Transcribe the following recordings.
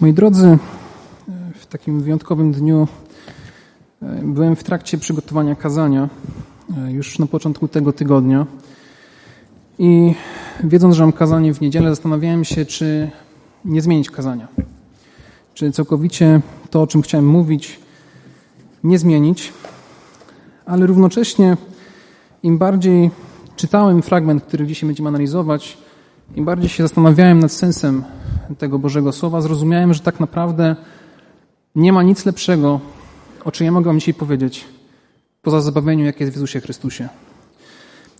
Moi drodzy, w takim wyjątkowym dniu e, byłem w trakcie przygotowania kazania e, już na początku tego tygodnia i wiedząc, że mam kazanie w niedzielę, zastanawiałem się, czy nie zmienić kazania. Czy całkowicie to, o czym chciałem mówić, nie zmienić, ale równocześnie im bardziej czytałem fragment, który dzisiaj będziemy analizować, im bardziej się zastanawiałem nad sensem tego Bożego Słowa, zrozumiałem, że tak naprawdę nie ma nic lepszego, o czym ja mogę Wam dzisiaj powiedzieć, poza zabawieniem, jakie jest w Jezusie Chrystusie.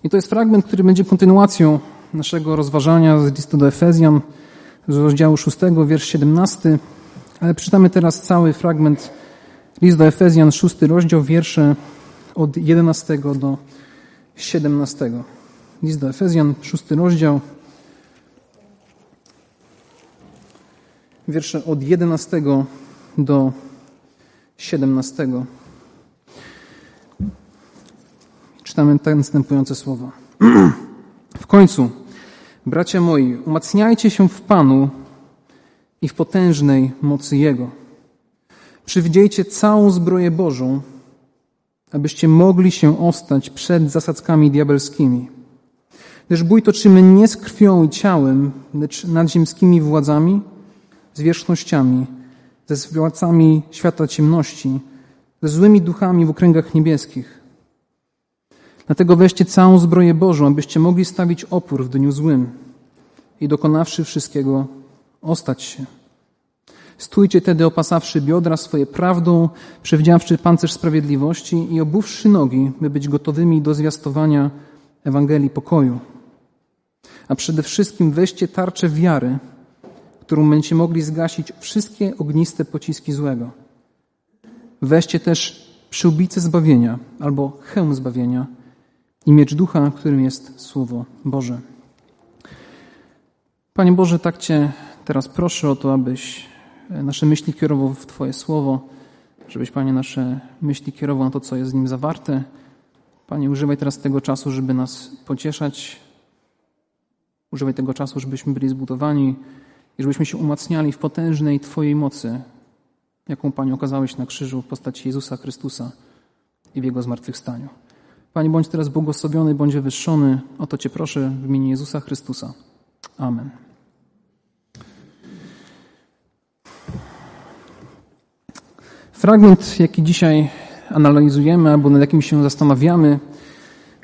I to jest fragment, który będzie kontynuacją naszego rozważania z listu do Efezjan, z rozdziału 6, wiersz 17, ale przeczytamy teraz cały fragment list do Efezjan, 6 rozdział, wiersze od 11 do 17. List do Efezjan, 6 rozdział, wiersze od 11 do 17. Czytamy te następujące słowa. W końcu, bracia moi, umacniajcie się w Panu i w potężnej mocy Jego. Przywidziejcie całą zbroję Bożą, abyście mogli się ostać przed zasadzkami diabelskimi. Gdyż bój toczymy nie z krwią i ciałem, lecz nadziemskimi władzami, zwierzchnościami, ze władcami świata ciemności, ze złymi duchami w okręgach niebieskich. Dlatego weźcie całą zbroję Bożą, abyście mogli stawić opór w dniu złym i dokonawszy wszystkiego, ostać się. Stójcie tedy opasawszy biodra swoje prawdą, przewdziawszy pancerz sprawiedliwości i obuwszy nogi, by być gotowymi do zwiastowania Ewangelii pokoju. A przede wszystkim weźcie tarczę wiary, którą będziecie mogli zgasić wszystkie ogniste pociski złego. Weźcie też przyłbicę zbawienia albo hełm zbawienia i miecz ducha, którym jest Słowo Boże. Panie Boże, tak Cię teraz proszę o to, abyś nasze myśli kierował w Twoje Słowo, żebyś, Panie, nasze myśli kierował na to, co jest w nim zawarte. Panie, używaj teraz tego czasu, żeby nas pocieszać. Używaj tego czasu, żebyśmy byli zbudowani i żebyśmy się umacniali w potężnej Twojej mocy, jaką Panie okazałeś na krzyżu w postaci Jezusa Chrystusa i w Jego zmartwychwstaniu. Panie, bądź teraz błogosławiony, bądź wywyższony. O to Cię proszę w imieniu Jezusa Chrystusa. Amen. Fragment, jaki dzisiaj analizujemy albo nad jakim się zastanawiamy,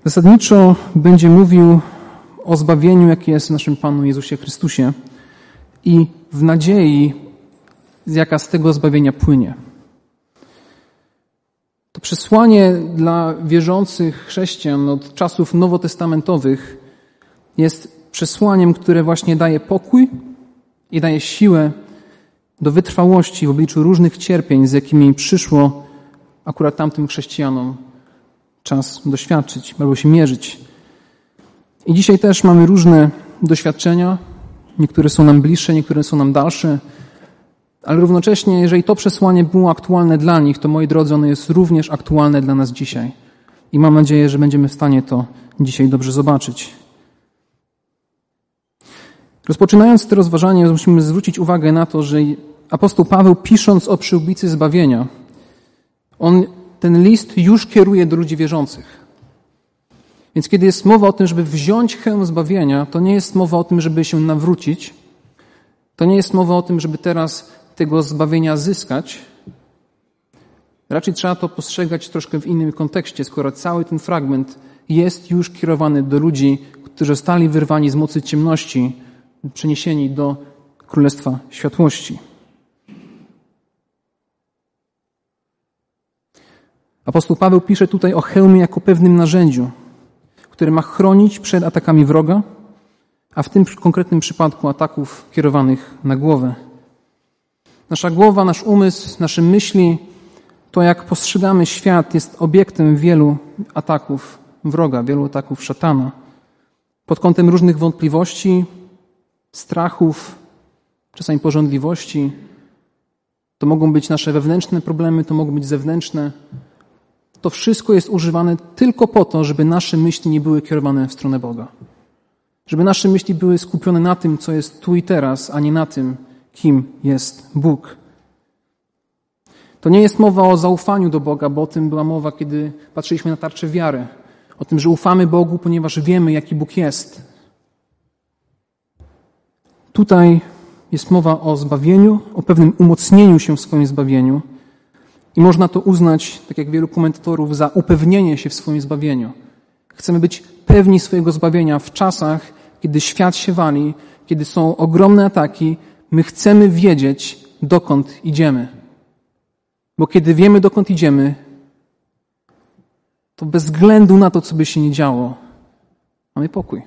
zasadniczo będzie mówił o zbawieniu, jakie jest w naszym Panu Jezusie Chrystusie i w nadziei, jaka z tego zbawienia płynie. To przesłanie dla wierzących chrześcijan od czasów nowotestamentowych jest przesłaniem, które właśnie daje pokój i daje siłę do wytrwałości w obliczu różnych cierpień, z jakimi przyszło akurat tamtym chrześcijanom czas doświadczyć albo się mierzyć. I dzisiaj też mamy różne doświadczenia, niektóre są nam bliższe, niektóre są nam dalsze, ale równocześnie, jeżeli to przesłanie było aktualne dla nich, to moi drodzy, ono jest również aktualne dla nas dzisiaj. I mam nadzieję, że będziemy w stanie to dzisiaj dobrze zobaczyć. Rozpoczynając to rozważanie, musimy zwrócić uwagę na to, że apostoł Paweł, pisząc o przyłbicy zbawienia, on ten list już kieruje do ludzi wierzących. Więc kiedy jest mowa o tym, żeby wziąć hełm zbawienia, to nie jest mowa o tym, żeby się nawrócić. To nie jest mowa o tym, żeby teraz tego zbawienia zyskać. Raczej trzeba to postrzegać troszkę w innym kontekście, skoro cały ten fragment jest już kierowany do ludzi, którzy zostali wyrwani z mocy ciemności, przeniesieni do Królestwa Światłości. Apostoł Paweł pisze tutaj o hełmie jako pewnym narzędziu, które ma chronić przed atakami wroga, a w tym konkretnym przypadku ataków kierowanych na głowę. Nasza głowa, nasz umysł, nasze myśli, to jak postrzegamy świat, jest obiektem wielu ataków wroga, wielu ataków szatana. Pod kątem różnych wątpliwości, strachów, czasami porządliwości. To mogą być nasze wewnętrzne problemy, to mogą być zewnętrzne. To wszystko jest używane tylko po to, żeby nasze myśli nie były kierowane w stronę Boga. Żeby nasze myśli były skupione na tym, co jest tu i teraz, a nie na tym, kim jest Bóg. To nie jest mowa o zaufaniu do Boga, bo o tym była mowa, kiedy patrzyliśmy na tarczę wiary. O tym, że ufamy Bogu, ponieważ wiemy, jaki Bóg jest. Tutaj jest mowa o zbawieniu, o pewnym umocnieniu się w swoim zbawieniu. I można to uznać, tak jak wielu komentatorów, za upewnienie się w swoim zbawieniu. Chcemy być pewni swojego zbawienia w czasach, kiedy świat się wali, kiedy są ogromne ataki. My chcemy wiedzieć, dokąd idziemy. Bo kiedy wiemy, dokąd idziemy, to bez względu na to, co by się nie działo, mamy pokój.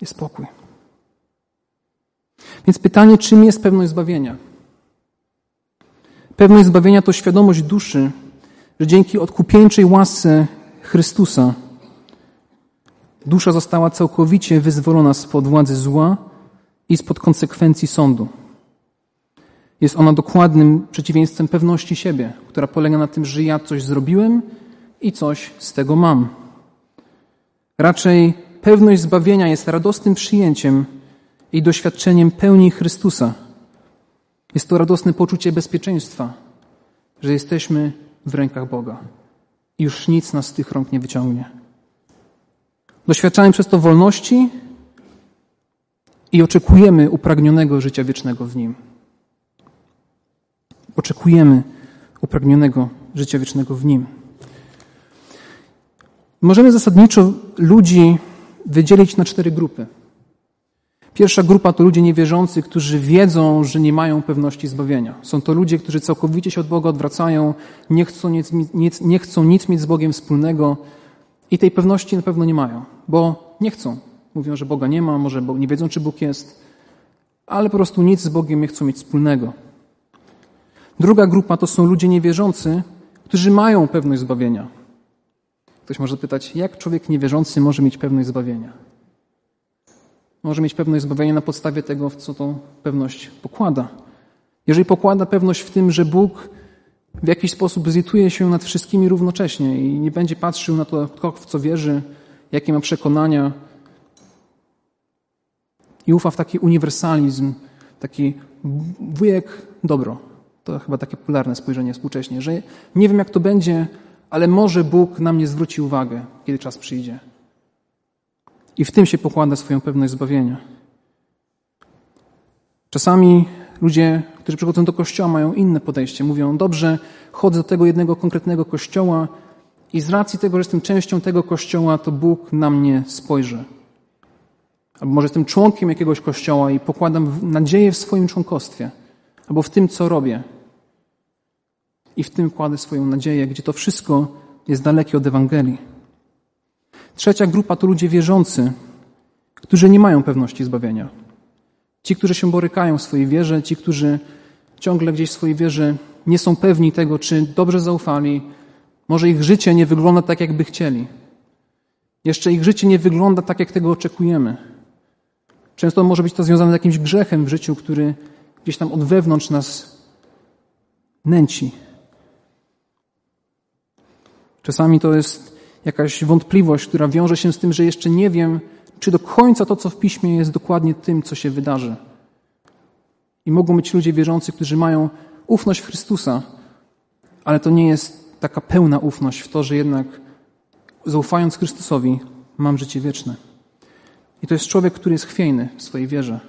Jest pokój. Więc pytanie, czym jest pewność zbawienia? Pewność zbawienia to świadomość duszy, że dzięki odkupieńczej łasce Chrystusa dusza została całkowicie wyzwolona spod władzy zła i spod konsekwencji sądu. Jest ona dokładnym przeciwieństwem pewności siebie, która polega na tym, że ja coś zrobiłem i coś z tego mam. Raczej pewność zbawienia jest radosnym przyjęciem i doświadczeniem pełni Chrystusa. Jest to radosne poczucie bezpieczeństwa, że jesteśmy w rękach Boga i już nic nas z tych rąk nie wyciągnie. Doświadczamy przez to wolności i oczekujemy upragnionego życia wiecznego w Nim. Oczekujemy upragnionego życia wiecznego w Nim. Możemy zasadniczo ludzi wydzielić na cztery grupy. Pierwsza grupa to ludzie niewierzący, którzy wiedzą, że nie mają pewności zbawienia. Są to ludzie, którzy całkowicie się od Boga odwracają, nie chcą nic, nic, nie chcą nic mieć z Bogiem wspólnego i tej pewności na pewno nie mają, bo nie chcą. Mówią, że Boga nie ma, może nie wiedzą, czy Bóg jest, ale po prostu nic z Bogiem nie chcą mieć wspólnego. Druga grupa to są ludzie niewierzący, którzy mają pewność zbawienia. Ktoś może pytać, jak człowiek niewierzący może mieć pewność zbawienia? Może mieć pewność zbawienia na podstawie tego, w co tą pewność pokłada. Jeżeli pokłada pewność w tym, że Bóg w jakiś sposób zlituje się nad wszystkimi równocześnie i nie będzie patrzył na to, w co wierzy, jakie ma przekonania, i ufa w taki uniwersalizm, taki wujek dobro. To chyba takie popularne spojrzenie współcześnie, że nie wiem jak to będzie, ale może Bóg na mnie zwróci uwagę, kiedy czas przyjdzie. I w tym się pokłada swoją pewność zbawienia. Czasami ludzie, którzy przychodzą do kościoła, mają inne podejście. Mówią, dobrze, chodzę do tego jednego konkretnego kościoła i z racji tego, że jestem częścią tego kościoła, to Bóg na mnie spojrzy. Albo może jestem członkiem jakiegoś kościoła i pokładam nadzieję w swoim członkostwie, albo w tym, co robię. I w tym kładę swoją nadzieję, gdzie to wszystko jest dalekie od Ewangelii. Trzecia grupa to ludzie wierzący, którzy nie mają pewności zbawienia. Ci, którzy się borykają w swojej wierze, ci, którzy ciągle gdzieś w swojej wierze nie są pewni tego, czy dobrze zaufali, może ich życie nie wygląda tak, jakby chcieli. Jeszcze ich życie nie wygląda tak, jak tego oczekujemy. Często może być to związane z jakimś grzechem w życiu, który gdzieś tam od wewnątrz nas nęci. Czasami to jest jakaś wątpliwość, która wiąże się z tym, że jeszcze nie wiem, czy do końca to, co w piśmie jest dokładnie tym, co się wydarzy. I mogą być ludzie wierzący, którzy mają ufność w Chrystusa, ale to nie jest taka pełna ufność w to, że jednak zaufając Chrystusowi mam życie wieczne. I to jest człowiek, który jest chwiejny w swojej wierze.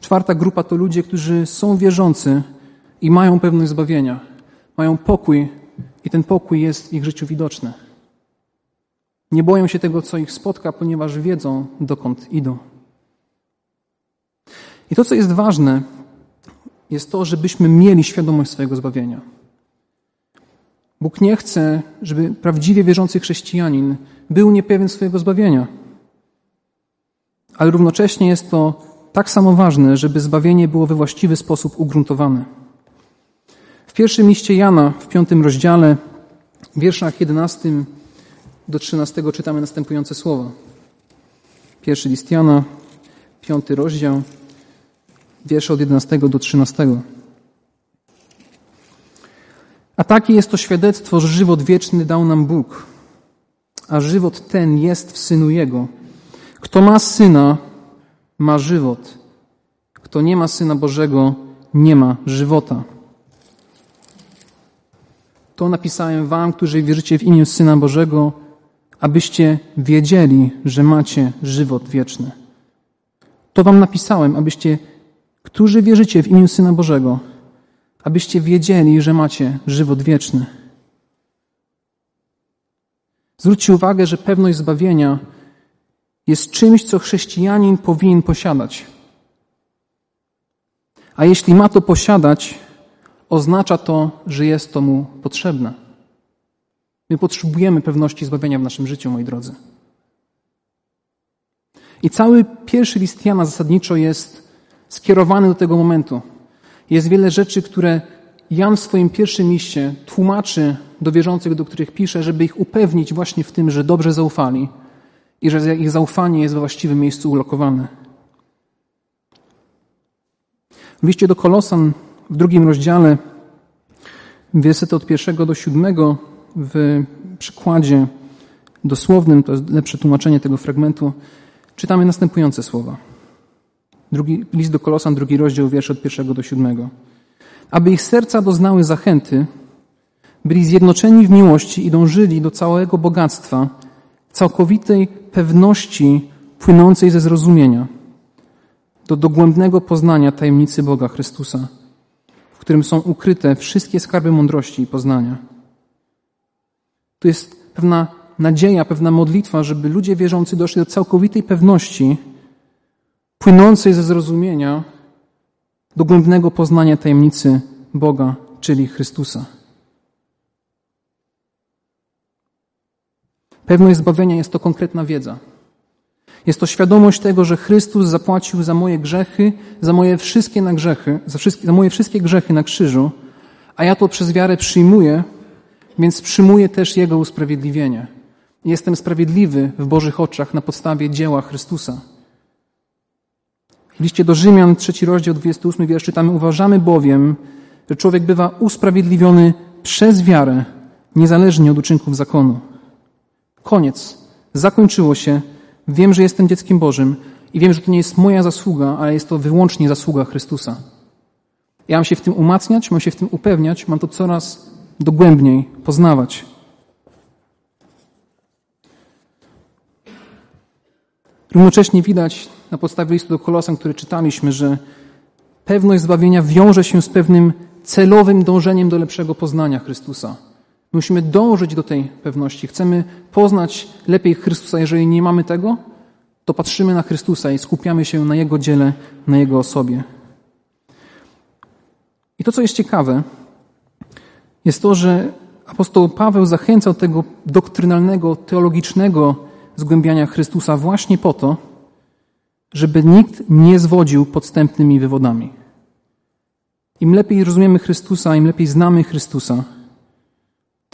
Czwarta grupa to ludzie, którzy są wierzący i mają pewność zbawienia. Mają pokój i ten pokój jest w ich życiu widoczny. Nie boją się tego, co ich spotka, ponieważ wiedzą, dokąd idą. I to, co jest ważne, jest to, żebyśmy mieli świadomość swojego zbawienia. Bóg nie chce, żeby prawdziwie wierzący chrześcijanin był niepewien swojego zbawienia. Ale równocześnie jest to tak samo ważne, żeby zbawienie było we właściwy sposób ugruntowane. W pierwszym liście Jana, w piątym rozdziale, w wierszach 11 do 13 czytamy następujące słowa. Pierwszy list Jana, piąty rozdział, wiersze od 11 do 13. A takie jest to świadectwo, że żywot wieczny dał nam Bóg, a żywot ten jest w Synu Jego. Kto ma Syna, ma żywot. Kto nie ma Syna Bożego, nie ma żywota. To napisałem wam, którzy wierzycie w imię Syna Bożego, abyście wiedzieli, że macie żywot wieczny. To wam napisałem, abyście, którzy wierzycie w imię Syna Bożego, abyście wiedzieli, że macie żywot wieczny. Zwróćcie uwagę, że pewność zbawienia jest czymś, co chrześcijanin powinien posiadać. A jeśli ma to posiadać, oznacza to, że jest to mu potrzebne. My potrzebujemy pewności zbawienia w naszym życiu, moi drodzy. I cały pierwszy list Jana zasadniczo jest skierowany do tego momentu. Jest wiele rzeczy, które Jan w swoim pierwszym liście tłumaczy do wierzących, do których pisze, żeby ich upewnić właśnie w tym, że dobrze zaufali i że ich zaufanie jest we właściwym miejscu ulokowane. W liście do Kolosan w drugim rozdziale, wersety od pierwszego do siódmego, w przykładzie dosłownym, to jest lepsze tłumaczenie tego fragmentu, czytamy następujące słowa. Drugi, list do Kolosan, drugi rozdział, wiersz od pierwszego do siódmego. Aby ich serca doznały zachęty, byli zjednoczeni w miłości i dążyli do całego bogactwa, całkowitej pewności płynącej ze zrozumienia, do dogłębnego poznania tajemnicy Boga Chrystusa, którym są ukryte wszystkie skarby mądrości i poznania. To jest pewna nadzieja, pewna modlitwa, żeby ludzie wierzący doszli do całkowitej pewności płynącej ze zrozumienia dogłębnego poznania tajemnicy Boga, czyli Chrystusa. Pewność zbawienia jest to konkretna wiedza. Jest to świadomość tego, że Chrystus zapłacił za moje grzechy, za moje wszystkie na grzechy, za, wszystkie, za moje wszystkie grzechy na krzyżu, a ja to przez wiarę przyjmuję, więc przyjmuję też Jego usprawiedliwienie. Jestem sprawiedliwy w Bożych oczach na podstawie dzieła Chrystusa. W liście do Rzymian, trzeci rozdział, 28 wiersz czytamy, uważamy bowiem, że człowiek bywa usprawiedliwiony przez wiarę, niezależnie od uczynków zakonu. Koniec. Zakończyło się. Wiem, że jestem dzieckiem Bożym i wiem, że to nie jest moja zasługa, ale jest to wyłącznie zasługa Chrystusa. Ja mam się w tym umacniać, mam się w tym upewniać, mam to coraz dogłębniej poznawać. Równocześnie widać na podstawie listu do Kolosan, który czytaliśmy, że pewność zbawienia wiąże się z pewnym celowym dążeniem do lepszego poznania Chrystusa. Musimy dążyć do tej pewności. Chcemy poznać lepiej Chrystusa. Jeżeli nie mamy tego, to patrzymy na Chrystusa i skupiamy się na Jego dziele, na Jego osobie. I to, co jest ciekawe, jest to, że apostoł Paweł zachęcał tego doktrynalnego, teologicznego zgłębiania Chrystusa właśnie po to, żeby nikt nie zwodził podstępnymi wywodami. Im lepiej rozumiemy Chrystusa, im lepiej znamy Chrystusa,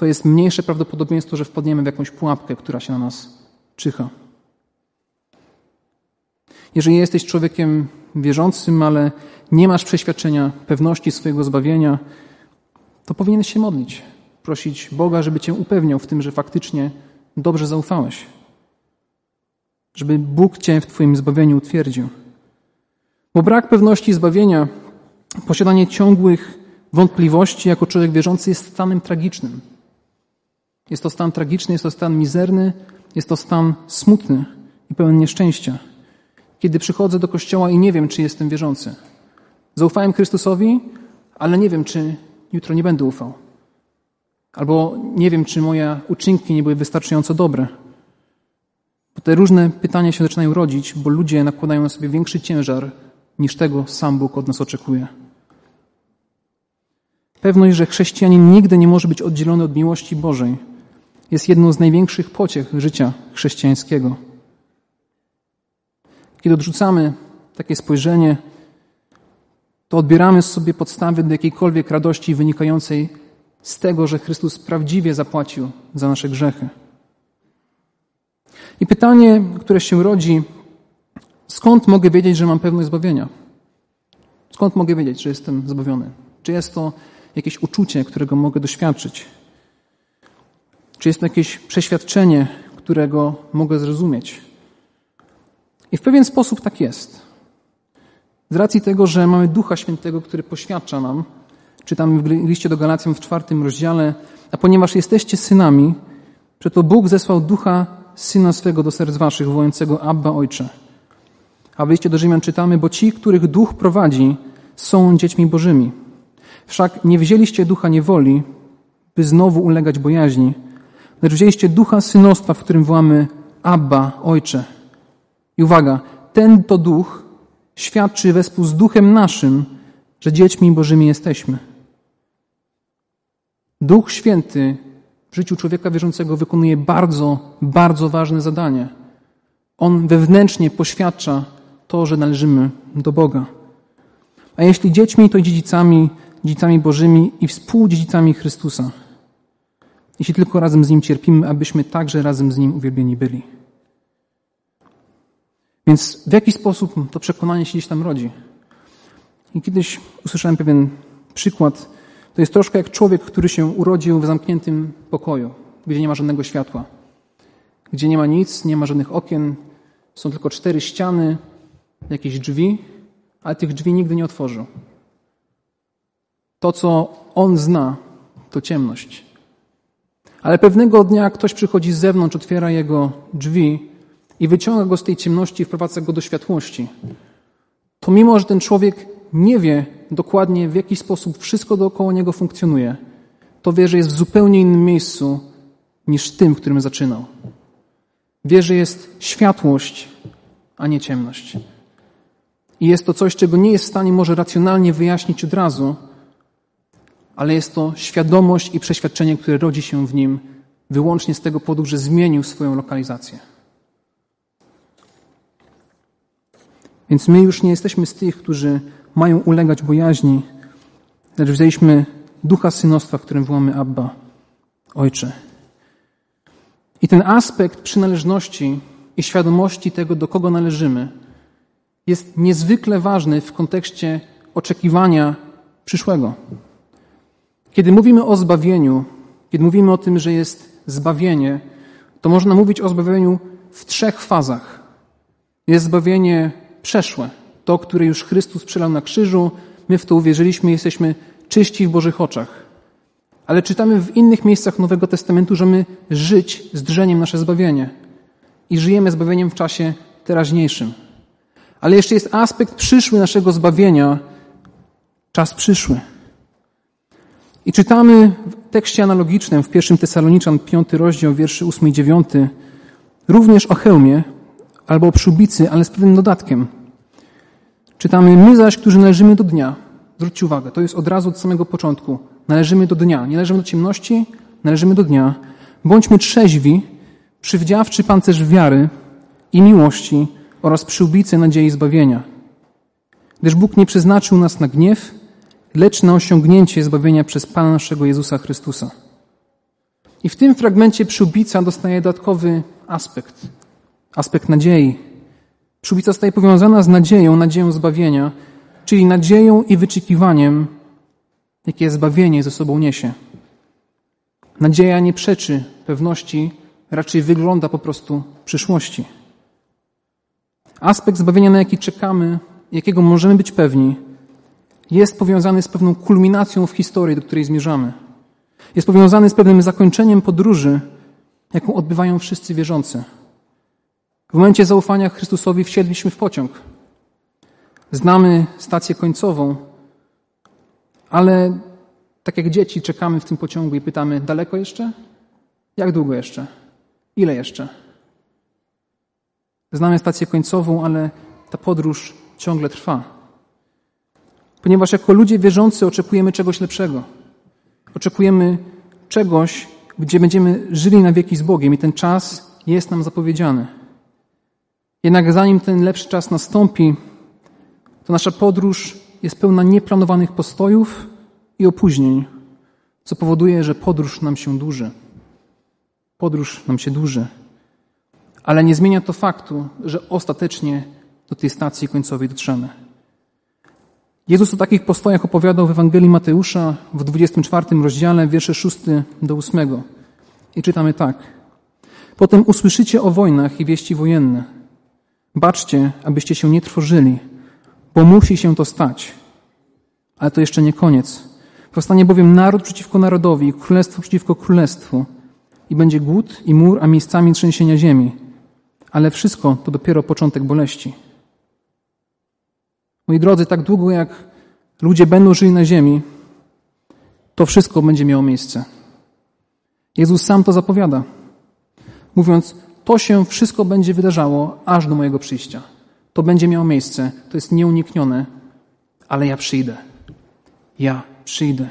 to jest mniejsze prawdopodobieństwo, że wpadniemy w jakąś pułapkę, która się na nas czyha. Jeżeli jesteś człowiekiem wierzącym, ale nie masz przeświadczenia, pewności swojego zbawienia, to powinieneś się modlić, prosić Boga, żeby cię upewniał w tym, że faktycznie dobrze zaufałeś. Żeby Bóg cię w Twoim zbawieniu utwierdził. Bo brak pewności zbawienia, posiadanie ciągłych wątpliwości jako człowiek wierzący jest stanem tragicznym. Jest to stan tragiczny, jest to stan mizerny, jest to stan smutny i pełen nieszczęścia. Kiedy przychodzę do kościoła i nie wiem, czy jestem wierzący. Zaufałem Chrystusowi, ale nie wiem, czy jutro nie będę ufał. Albo nie wiem, czy moje uczynki nie były wystarczająco dobre. Bo te różne pytania się zaczynają rodzić, bo ludzie nakładają na sobie większy ciężar niż tego sam Bóg od nas oczekuje. Pewność, że chrześcijanin nigdy nie może być oddzielony od miłości Bożej, jest jedną z największych pociech życia chrześcijańskiego. Kiedy odrzucamy takie spojrzenie, to odbieramy sobie podstawy do jakiejkolwiek radości wynikającej z tego, że Chrystus prawdziwie zapłacił za nasze grzechy. I pytanie, które się rodzi, skąd mogę wiedzieć, że mam pewność zbawienia? Skąd mogę wiedzieć, że jestem zbawiony? Czy jest to jakieś uczucie, którego mogę doświadczyć? Czy jest jakieś przeświadczenie, którego mogę zrozumieć? I w pewien sposób tak jest. Z racji tego, że mamy Ducha Świętego, który poświadcza nam, czytamy w liście do Galacjan w czwartym rozdziale, a ponieważ jesteście synami, to Bóg zesłał Ducha Syna swego do serc waszych, wołającego Abba Ojcze. A w liście do Rzymian czytamy, bo ci, których Duch prowadzi, są dziećmi Bożymi. Wszak nie wzięliście ducha niewoli, by znowu ulegać bojaźni, lecz wzięliście ducha synostwa, w którym wołamy Abba, Ojcze. I uwaga, ten to duch świadczy wespół z duchem naszym, że dziećmi Bożymi jesteśmy. Duch Święty w życiu człowieka wierzącego wykonuje bardzo, bardzo ważne zadanie. On wewnętrznie poświadcza to, że należymy do Boga. A jeśli dziećmi, to dziedzicami, dziedzicami Bożymi i współdziedzicami Chrystusa. Jeśli tylko razem z Nim cierpimy, abyśmy także razem z Nim uwielbieni byli. Więc w jaki sposób to przekonanie się gdzieś tam rodzi? I kiedyś usłyszałem pewien przykład. To jest troszkę jak człowiek, który się urodził w zamkniętym pokoju, gdzie nie ma żadnego światła, gdzie nie ma nic, nie ma żadnych okien, są tylko cztery ściany, jakieś drzwi, ale tych drzwi nigdy nie otworzył. To, co on zna, to ciemność. Ale pewnego dnia ktoś przychodzi z zewnątrz, otwiera jego drzwi i wyciąga go z tej ciemności i wprowadza go do światłości. To mimo, że ten człowiek nie wie dokładnie, w jaki sposób wszystko dookoła niego funkcjonuje, to wie, że jest w zupełnie innym miejscu niż tym, w którym zaczynał. Wie, że jest światłość, a nie ciemność. I jest to coś, czego nie jest w stanie może racjonalnie wyjaśnić od razu, ale jest to świadomość i przeświadczenie, które rodzi się w nim wyłącznie z tego powodu, że zmienił swoją lokalizację. Więc my już nie jesteśmy z tych, którzy mają ulegać bojaźni, lecz wzięliśmy ducha synostwa, w którym wołamy Abba, Ojcze. I ten aspekt przynależności i świadomości tego, do kogo należymy, jest niezwykle ważny w kontekście oczekiwania przyszłego. Kiedy mówimy o zbawieniu, kiedy mówimy o tym, że jest zbawienie, to można mówić o zbawieniu w trzech fazach. Jest zbawienie przeszłe, to, które już Chrystus przelał na krzyżu, my w to uwierzyliśmy, jesteśmy czyści w Bożych oczach. Ale czytamy w innych miejscach Nowego Testamentu, że my żyć z drżeniem nasze zbawienie i żyjemy zbawieniem w czasie teraźniejszym. Ale jeszcze jest aspekt przyszły naszego zbawienia, czas przyszły. I czytamy w tekście analogicznym w 1 Tesaloniczan 5 rozdział, wierszy 8 i 9, również o hełmie albo o przyłbicy, ale z pewnym dodatkiem. Czytamy, my zaś, którzy należymy do dnia, zwróćcie uwagę, to jest od razu od samego początku, należymy do dnia, nie należymy do ciemności, należymy do dnia. Bądźmy trzeźwi, przywdziawczy pancerz wiary i miłości oraz przyłbicy nadziei zbawienia. Gdyż Bóg nie przeznaczył nas na gniew, lecz na osiągnięcie zbawienia przez Pana naszego Jezusa Chrystusa. I w tym fragmencie przyłbica dostaje dodatkowy aspekt, aspekt nadziei. Przyłbica staje powiązana z nadzieją, nadzieją zbawienia, czyli nadzieją i wyczekiwaniem, jakie zbawienie ze sobą niesie. Nadzieja nie przeczy pewności, raczej wygląda po prostu przyszłości. Aspekt zbawienia, na jaki czekamy, jakiego możemy być pewni, jest powiązany z pewną kulminacją w historii, do której zmierzamy. Jest powiązany z pewnym zakończeniem podróży, jaką odbywają wszyscy wierzący. W momencie zaufania Chrystusowi wsiedliśmy w pociąg. Znamy stację końcową, ale tak jak dzieci czekamy w tym pociągu i pytamy: daleko jeszcze? Jak długo jeszcze? Ile jeszcze? Znamy stację końcową, ale ta podróż ciągle trwa. Ponieważ jako ludzie wierzący oczekujemy czegoś lepszego. Oczekujemy czegoś, gdzie będziemy żyli na wieki z Bogiem i ten czas jest nam zapowiedziany. Jednak zanim ten lepszy czas nastąpi, to nasza podróż jest pełna nieplanowanych postojów i opóźnień, co powoduje, że podróż nam się dłuży. Podróż nam się dłuży. Ale nie zmienia to faktu, że ostatecznie do tej stacji końcowej dotrzemy. Jezus o takich postojach opowiadał w Ewangelii Mateusza w 24 rozdziale, wiersze 6 do 8. I czytamy tak. Potem usłyszycie o wojnach i wieści wojenne. Baczcie, abyście się nie trwożyli, bo musi się to stać. Ale to jeszcze nie koniec. Powstanie bowiem naród przeciwko narodowi królestwo przeciwko królestwu. I będzie głód i mur, a miejscami trzęsienia ziemi. Ale wszystko to dopiero początek boleści. Moi drodzy, tak długo jak ludzie będą żyli na ziemi, to wszystko będzie miało miejsce. Jezus sam to zapowiada, mówiąc, to się wszystko będzie wydarzało aż do mojego przyjścia. To będzie miało miejsce, to jest nieuniknione, ale ja przyjdę. Ja przyjdę.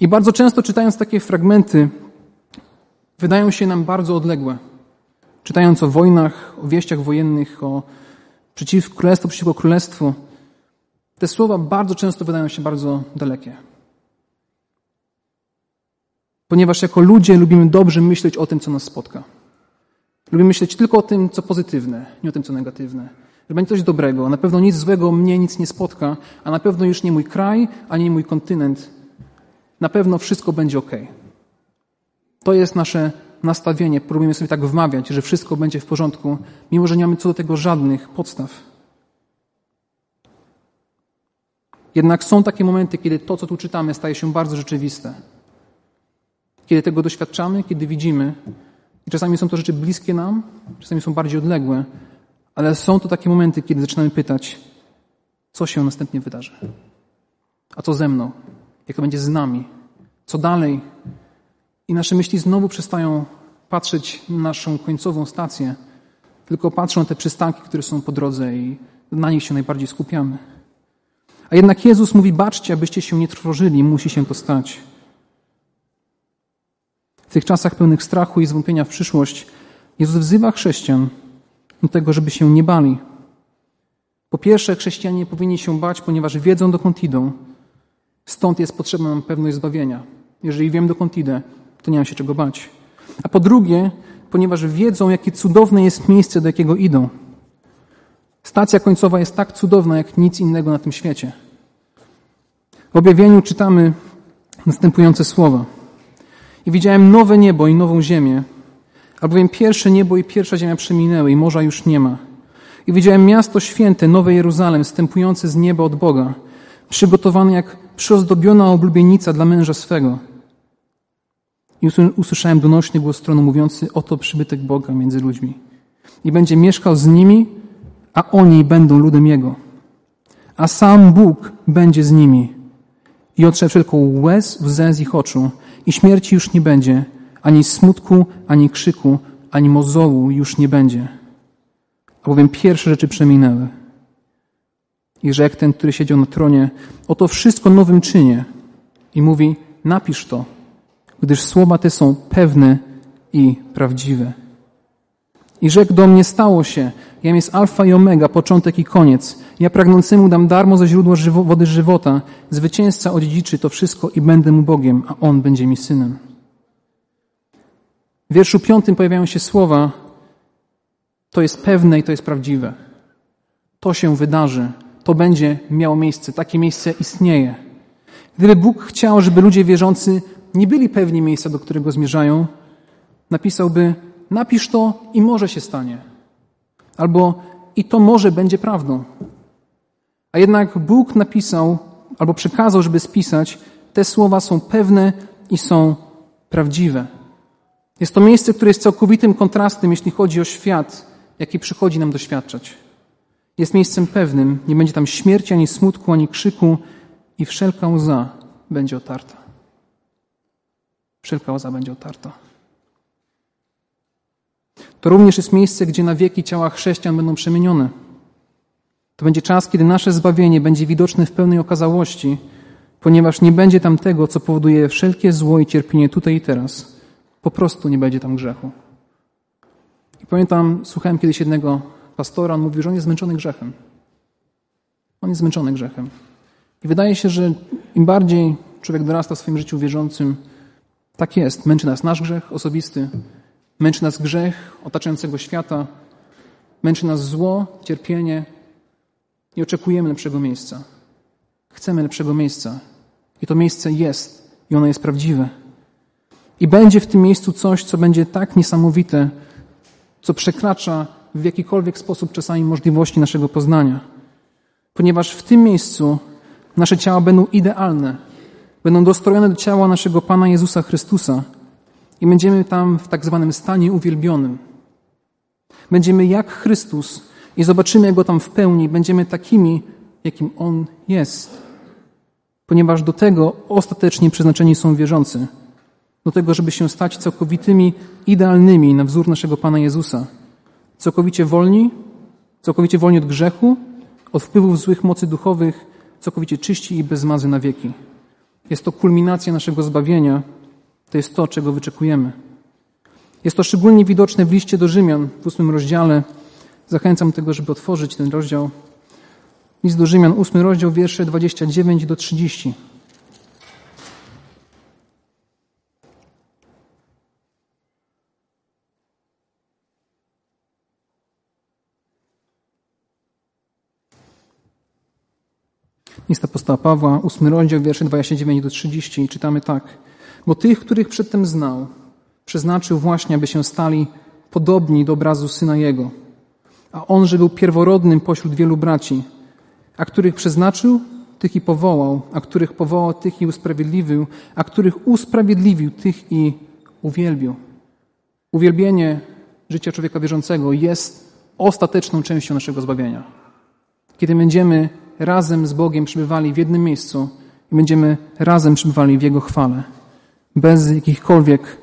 I bardzo często czytając takie fragmenty, wydają się nam bardzo odległe. Czytając o wojnach, o wieściach wojennych, o przeciw królestwu, przeciwko królestwu, te słowa bardzo często wydają się bardzo dalekie. Ponieważ jako ludzie lubimy dobrze myśleć o tym, co nas spotka. Lubimy myśleć tylko o tym, co pozytywne, nie o tym, co negatywne. Że będzie coś dobrego. Na pewno nic złego mnie nic nie spotka, a na pewno już nie mój kraj, ani nie mój kontynent. Na pewno wszystko będzie ok. To jest nasze nastawienie. Próbujemy sobie tak wmawiać, że wszystko będzie w porządku, mimo że nie mamy co do tego żadnych podstaw. Jednak są takie momenty, kiedy to, co tu czytamy, staje się bardzo rzeczywiste. Kiedy tego doświadczamy, kiedy widzimy, i czasami są to rzeczy bliskie nam, czasami są bardziej odległe, ale są to takie momenty, kiedy zaczynamy pytać, co się następnie wydarzy. A co ze mną? Jak to będzie z nami? Co dalej? I nasze myśli znowu przestają patrzeć na naszą końcową stację, tylko patrzą na te przystanki, które są po drodze i na nich się najbardziej skupiamy. A jednak Jezus mówi, baczcie, abyście się nie trwożyli, musi się to stać. W tych czasach pełnych strachu i zwątpienia w przyszłość Jezus wzywa chrześcijan do tego, żeby się nie bali. Po pierwsze, chrześcijanie powinni się bać, ponieważ wiedzą, dokąd idą. Stąd jest potrzebna nam pewność zbawienia. Jeżeli wiem, dokąd idę, to nie mam się czego bać. A po drugie, ponieważ wiedzą, jakie cudowne jest miejsce, do jakiego idą. Stacja końcowa jest tak cudowna, jak nic innego na tym świecie. W objawieniu czytamy następujące słowa. I widziałem nowe niebo i nową ziemię, albowiem pierwsze niebo i pierwsza ziemia przeminęły i morza już nie ma. I widziałem miasto święte, nowe Jeruzalem, stępujące z nieba od Boga, przygotowane jak przyozdobiona oblubienica dla męża swego. I usłyszałem donośny głos stronu mówiący, oto przybytek Boga między ludźmi. I będzie mieszkał z nimi, a oni będą ludem Jego. A sam Bóg będzie z nimi. I otrze wszelką łez, łzę z ich oczu i śmierci już nie będzie, ani smutku, ani krzyku, ani mozołu już nie będzie. Albowiem pierwsze rzeczy przeminęły. I rzekł ten, który siedział na tronie, oto wszystko nowym czynię. I mówi, napisz to, gdyż słowa te są pewne i prawdziwe. I rzekł do mnie, stało się, jam jest alfa i omega, początek i koniec. Ja pragnącemu dam darmo ze źródła żywo, wody żywota. Zwycięzca odziedziczy to wszystko i będę mu Bogiem, a on będzie mi synem. W wierszu piątym pojawiają się słowa, to jest pewne i to jest prawdziwe. To się wydarzy. To będzie miało miejsce. Takie miejsce istnieje. Gdyby Bóg chciał, żeby ludzie wierzący nie byli pewni miejsca, do którego zmierzają, napisałby, napisz to i może się stanie. Albo i to może będzie prawdą. A jednak Bóg napisał albo przekazał, żeby spisać, te słowa są pewne i są prawdziwe. Jest to miejsce, które jest całkowitym kontrastem, jeśli chodzi o świat, jaki przychodzi nam doświadczać. Jest miejscem pewnym, nie będzie tam śmierci, ani smutku, ani krzyku i wszelka łza będzie otarta. Wszelka łza będzie otarta. To również jest miejsce, gdzie na wieki ciała chrześcijan będą przemienione. To będzie czas, kiedy nasze zbawienie będzie widoczne w pełnej okazałości, ponieważ nie będzie tam tego, co powoduje wszelkie zło i cierpienie tutaj i teraz. Po prostu nie będzie tam grzechu. I pamiętam, słuchałem kiedyś jednego pastora, on mówił, że on jest zmęczony grzechem. On jest zmęczony grzechem. I wydaje się, że im bardziej człowiek dorasta w swoim życiu wierzącym, tak jest. Męczy nas nasz grzech osobisty, męczy nas grzech otaczającego świata, męczy nas zło, cierpienie i oczekujemy lepszego miejsca. Chcemy lepszego miejsca. I to miejsce jest i ono jest prawdziwe. I będzie w tym miejscu coś, co będzie tak niesamowite, co przekracza w jakikolwiek sposób czasami możliwości naszego poznania. Ponieważ w tym miejscu nasze ciała będą idealne, będą dostrojone do ciała naszego Pana Jezusa Chrystusa i będziemy tam w tak zwanym stanie uwielbionym. Będziemy jak Chrystus i zobaczymy Go tam w pełni. Będziemy takimi, jakim On jest. Ponieważ do tego ostatecznie przeznaczeni są wierzący. Do tego, żeby się stać całkowitymi, idealnymi na wzór naszego Pana Jezusa. Całkowicie wolni, całkowicie wolni od grzechu, od wpływów złych mocy duchowych, całkowicie czyści i bez mazy na wieki. Jest to kulminacja naszego zbawienia. To jest to, czego wyczekujemy. Jest to szczególnie widoczne w liście do Rzymian w ósmym rozdziale. Zachęcam do tego, żeby otworzyć ten rozdział. List do Rzymian, ósmy rozdział, wiersze 29 do 30. List apostoła Pawła, ósmy rozdział, wiersze 29 do 30 i czytamy tak. Bo tych, których przedtem znał, przeznaczył właśnie, aby się stali podobni do obrazu Syna Jego. A On, że był pierworodnym pośród wielu braci, a których przeznaczył, tych i powołał, a których powołał, tych i usprawiedliwił, a których usprawiedliwił, tych i uwielbił. Uwielbienie życia człowieka wierzącego jest ostateczną częścią naszego zbawienia. Kiedy będziemy razem z Bogiem przybywali w jednym miejscu i będziemy razem przybywali w Jego chwale, bez jakichkolwiek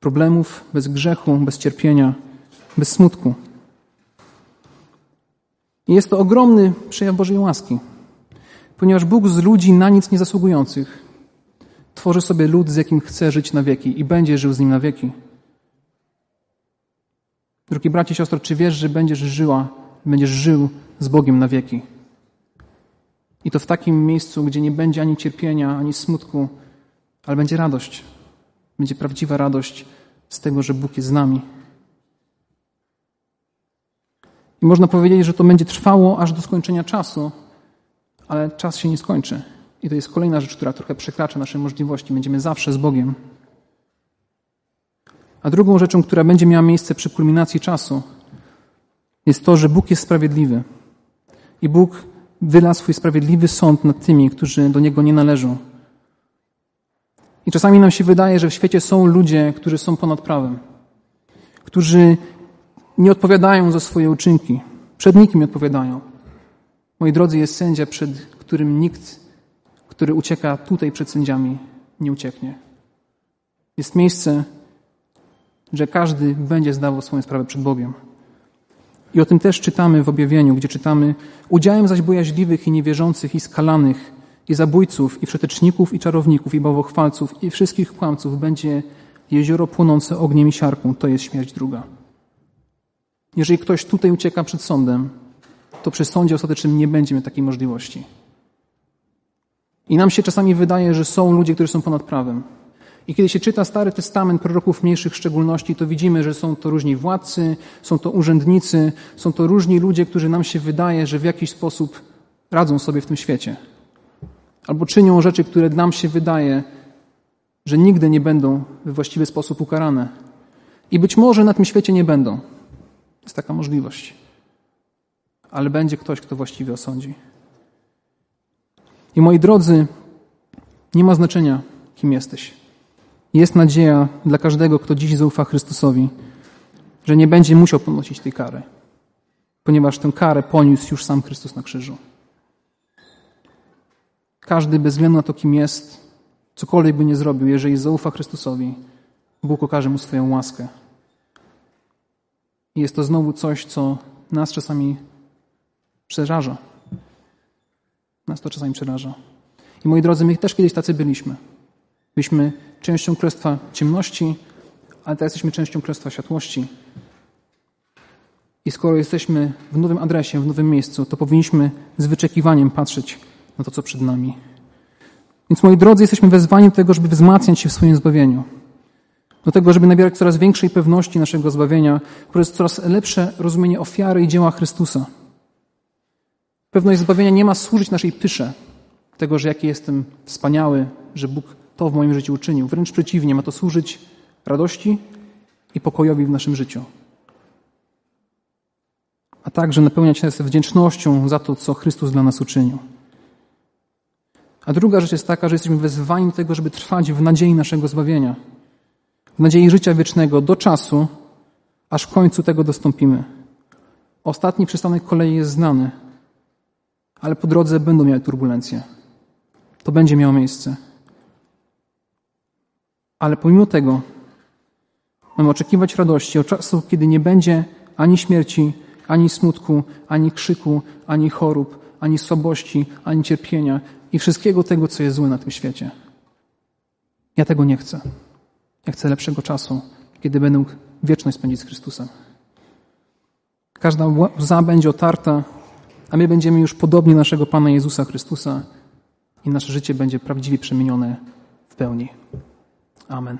problemów, bez grzechu, bez cierpienia, bez smutku. I jest to ogromny przejaw Bożej łaski, ponieważ Bóg z ludzi na nic nie zasługujących tworzy sobie lud, z jakim chce żyć na wieki i będzie żył z nim na wieki. Drogi bracie, siostro, czy wiesz, że będziesz żyła, będziesz żył z Bogiem na wieki? I to w takim miejscu, gdzie nie będzie ani cierpienia, ani smutku, ale będzie radość. Będzie prawdziwa radość z tego, że Bóg jest z nami. I można powiedzieć, że to będzie trwało aż do skończenia czasu, ale czas się nie skończy. I to jest kolejna rzecz, która trochę przekracza nasze możliwości. Będziemy zawsze z Bogiem. A drugą rzeczą, która będzie miała miejsce przy kulminacji czasu, jest to, że Bóg jest sprawiedliwy. I Bóg wyla swój sprawiedliwy sąd nad tymi, którzy do Niego nie należą. I czasami nam się wydaje, że w świecie są ludzie, którzy są ponad prawem, którzy nie odpowiadają za swoje uczynki, przed nikim nie odpowiadają. Moi drodzy, jest sędzia, przed którym nikt, który ucieka tutaj przed sędziami, nie ucieknie. Jest miejsce, że każdy będzie zdawał swoją sprawę przed Bogiem. I o tym też czytamy w objawieniu, gdzie czytamy: Udziałem zaś bojaźliwych i niewierzących i skalanych, i zabójców, i przeteczników, i czarowników, i bałwochwalców, i wszystkich kłamców będzie jezioro płonące ogniem i siarką. To jest śmierć druga. Jeżeli ktoś tutaj ucieka przed sądem, to przy sądzie ostatecznym nie będzie miał takiej możliwości. I nam się czasami wydaje, że są ludzie, którzy są ponad prawem. I kiedy się czyta Stary Testament proroków mniejszych szczególności, to widzimy, że są to różni władcy, są to urzędnicy, są to różni ludzie, którzy nam się wydaje, że w jakiś sposób radzą sobie w tym świecie. Albo czynią rzeczy, które nam się wydaje, że nigdy nie będą we właściwy sposób ukarane. I być może na tym świecie nie będą. Jest taka możliwość. Ale będzie ktoś, kto właściwie osądzi. I moi drodzy, nie ma znaczenia, kim jesteś. Jest nadzieja dla każdego, kto dziś zaufa Chrystusowi, że nie będzie musiał ponosić tej kary, ponieważ tę karę poniósł już sam Chrystus na krzyżu. Każdy, bez względu na to, kim jest, cokolwiek by nie zrobił, jeżeli zaufa Chrystusowi, Bóg okaże mu swoją łaskę. I jest to znowu coś, co nas czasami przeraża. Nas to czasami przeraża. I moi drodzy, my też kiedyś tacy byliśmy. Byliśmy częścią Królestwa Ciemności, ale teraz jesteśmy częścią Królestwa Światłości. I skoro jesteśmy w nowym adresie, w nowym miejscu, to powinniśmy z wyczekiwaniem patrzeć na to, co przed nami. Więc moi drodzy, jesteśmy wezwani do tego, żeby wzmacniać się w swoim zbawieniu. Do tego, żeby nabierać coraz większej pewności naszego zbawienia, jest coraz lepsze rozumienie ofiary i dzieła Chrystusa. Pewność zbawienia nie ma służyć naszej pysze, tego, że jaki jestem wspaniały, że Bóg to w moim życiu uczynił. Wręcz przeciwnie, ma to służyć radości i pokojowi w naszym życiu. A także napełniać nas wdzięcznością za to, co Chrystus dla nas uczynił. A druga rzecz jest taka, że jesteśmy wezwani do tego, żeby trwać w nadziei naszego zbawienia, w nadziei życia wiecznego do czasu, aż w końcu tego dostąpimy. Ostatni przystanek kolei jest znany, ale po drodze będą miały turbulencje. To będzie miało miejsce. Ale pomimo tego mamy oczekiwać radości od czasu, kiedy nie będzie ani śmierci, ani smutku, ani krzyku, ani chorób, ani słabości, ani cierpienia i wszystkiego tego, co jest złe na tym świecie. Ja tego nie chcę. Ja chcę lepszego czasu, kiedy będę mógł wieczność spędzić z Chrystusem. Każda łza będzie otarta, a my będziemy już podobni naszego Pana Jezusa Chrystusa i nasze życie będzie prawdziwie przemienione w pełni. Amen.